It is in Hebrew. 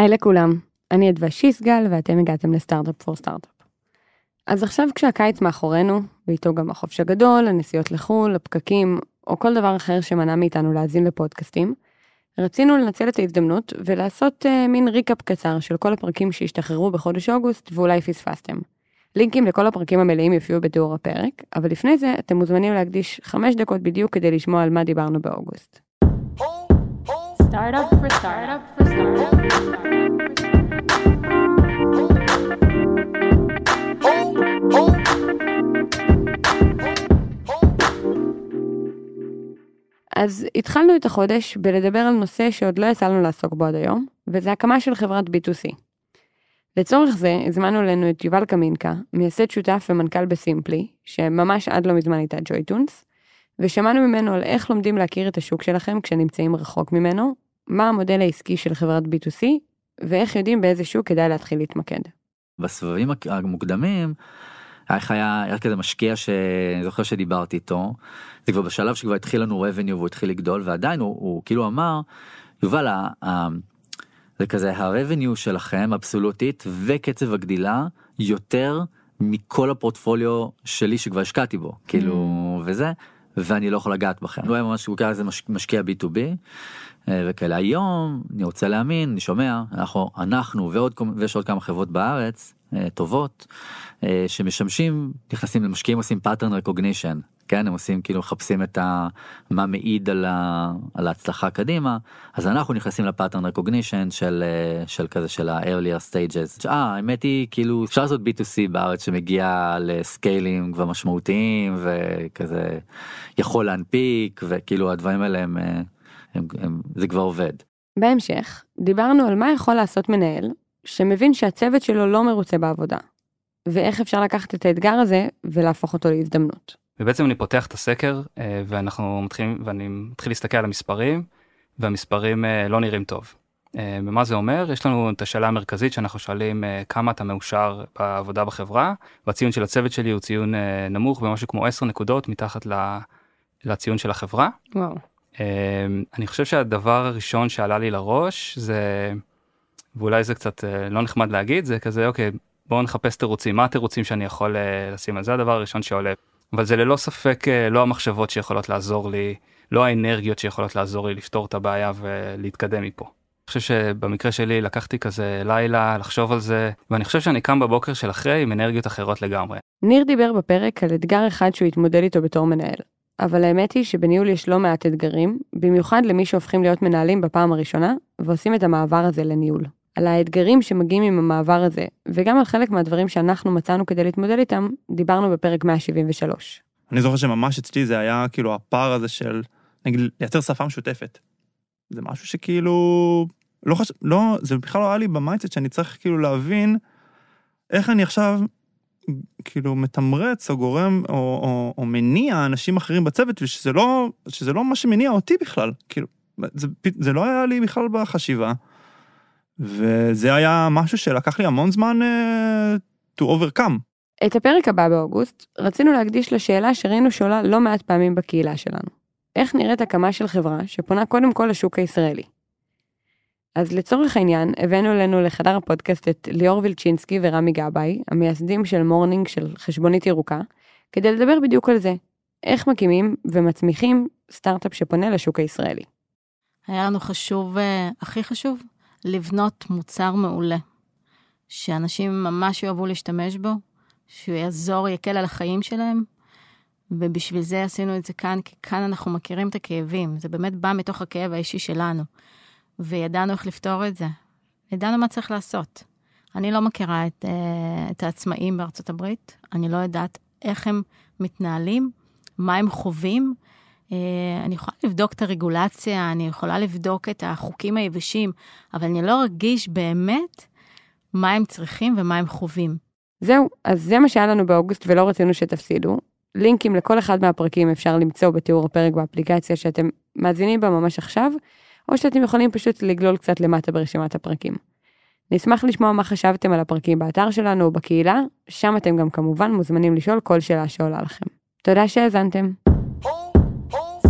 היי לכולם, אני אדווה שיסגל ואתם הגעתם לסטארט-אפ פור סטארט-אפ. אז עכשיו כשהקיץ מאחורינו, ואיתו גם החופש הגדול, הנסיעות לחו"ל, הפקקים, או כל דבר אחר שמנע מאיתנו להאזין לפודקאסטים, רצינו לנצל את ההזדמנות ולעשות uh, מין ריקאפ קצר של כל הפרקים שהשתחררו בחודש אוגוסט ואולי פספסתם. לינקים לכל הפרקים המלאים יופיעו בתיאור הפרק, אבל לפני זה אתם מוזמנים להקדיש 5 דקות בדיוק כדי לשמוע על מה דיברנו באוגוסט. Startup for startup אז התחלנו את החודש בלדבר על נושא שעוד לא יצא לנו לעסוק בו עד היום, וזה הקמה של חברת B2C. לצורך זה הזמנו אלינו את יובל קמינקה, מייסד שותף ומנכ"ל בסימפלי, שממש עד לא מזמן הייתה ג'וי-טונס, ושמענו ממנו על איך לומדים להכיר את השוק שלכם כשנמצאים רחוק ממנו, מה המודל העסקי של חברת B2C, ואיך יודעים באיזה שוק כדאי להתחיל להתמקד. בסבבים המוקדמים, איך היה, היה כזה משקיע שאני זוכר שדיברתי איתו, זה כבר בשלב שכבר התחיל לנו revenue והוא התחיל לגדול, ועדיין הוא, הוא כאילו אמר, יובל, ה, ה, זה כזה ה-revenue שלכם אבסולוטית וקצב הגדילה יותר מכל הפורטפוליו שלי שכבר השקעתי בו, כאילו, mm. וזה, ואני לא יכול לגעת בכם. הוא היה ממש, הוא קרא לזה משקיע B2B. אה, וכאלה היום אני רוצה להאמין אני שומע אנחנו אנחנו ועוד ויש עוד כמה חברות בארץ אה, טובות אה, שמשמשים נכנסים למשקיעים עושים pattern recognition כן הם עושים כאילו מחפשים את ה... מה מעיד על, ה... על ההצלחה קדימה אז אנחנו נכנסים לפאטרן recognition של של כזה של ה-earlier stages. אה האמת היא כאילו אפשר לעשות b2c בארץ שמגיע לסקיילים כבר משמעותיים וכזה יכול להנפיק וכאילו הדברים האלה הם. הם, הם, זה כבר עובד. בהמשך, דיברנו על מה יכול לעשות מנהל שמבין שהצוות שלו לא מרוצה בעבודה, ואיך אפשר לקחת את האתגר הזה ולהפוך אותו להזדמנות. ובעצם אני פותח את הסקר אה, ואנחנו מתחילים ואני מתחיל להסתכל על המספרים והמספרים אה, לא נראים טוב. אה, ומה זה אומר? יש לנו את השאלה המרכזית שאנחנו שואלים כמה אתה מאושר בעבודה בחברה והציון של הצוות שלי הוא ציון נמוך במשהו כמו 10 נקודות מתחת לציון של החברה. וואו. אני חושב שהדבר הראשון שעלה לי לראש זה, ואולי זה קצת לא נחמד להגיד, זה כזה אוקיי בואו נחפש תירוצים, מה התירוצים שאני יכול לשים על זה הדבר הראשון שעולה. אבל זה ללא ספק אה, לא המחשבות שיכולות לעזור לי, לא האנרגיות שיכולות לעזור לי לפתור את הבעיה ולהתקדם מפה. אני חושב שבמקרה שלי לקחתי כזה לילה לחשוב על זה, ואני חושב שאני קם בבוקר של אחרי עם אנרגיות אחרות לגמרי. ניר דיבר בפרק על אתגר אחד שהוא התמודד איתו בתור מנהל, אבל האמת היא שבניהול יש לא מעט אתגרים, במיוחד למי שהופכים להיות מנהלים בפעם הראשונה, ועושים את המעבר הזה לניהול. על האתגרים שמגיעים עם המעבר הזה, וגם על חלק מהדברים שאנחנו מצאנו כדי להתמודד איתם, דיברנו בפרק 173. אני זוכר שממש אצלי זה היה כאילו הפער הזה של, נגיד, לייצר שפה משותפת. זה משהו שכאילו, לא חשב, לא, זה בכלל לא היה לי ב mindset שאני צריך כאילו להבין איך אני עכשיו כאילו מתמרץ או גורם או, או, או מניע אנשים אחרים בצוות ושזה לא, שזה לא מה שמניע אותי בכלל, כאילו, זה, זה לא היה לי בכלל בחשיבה. וזה היה משהו שלקח לי המון זמן uh, to overcome. את הפרק הבא באוגוסט רצינו להקדיש לשאלה שראינו שעולה לא מעט פעמים בקהילה שלנו. איך נראית הקמה של חברה שפונה קודם כל לשוק הישראלי? אז לצורך העניין, הבאנו אלינו לחדר הפודקאסט את ליאור וילצ'ינסקי ורמי גבאי, המייסדים של מורנינג של חשבונית ירוקה, כדי לדבר בדיוק על זה, איך מקימים ומצמיחים סטארט-אפ שפונה לשוק הישראלי. היה לנו חשוב, אה, הכי חשוב, לבנות מוצר מעולה, שאנשים ממש יאהבו להשתמש בו, שהוא יעזור, יקל על החיים שלהם, ובשביל זה עשינו את זה כאן, כי כאן אנחנו מכירים את הכאבים, זה באמת בא מתוך הכאב האישי שלנו. וידענו איך לפתור את זה. ידענו מה צריך לעשות. אני לא מכירה את, uh, את העצמאים בארצות הברית, אני לא יודעת איך הם מתנהלים, מה הם חווים. Uh, אני יכולה לבדוק את הרגולציה, אני יכולה לבדוק את החוקים היבשים, אבל אני לא ארגיש באמת מה הם צריכים ומה הם חווים. זהו, אז זה מה שהיה לנו באוגוסט ולא רצינו שתפסידו. לינקים לכל אחד מהפרקים אפשר למצוא בתיאור הפרק באפליקציה שאתם מאזינים בה ממש עכשיו. או שאתם יכולים פשוט לגלול קצת למטה ברשימת הפרקים. נשמח לשמוע מה חשבתם על הפרקים באתר שלנו או בקהילה, שם אתם גם כמובן מוזמנים לשאול כל שאלה שעולה לכם. תודה שהאזנתם.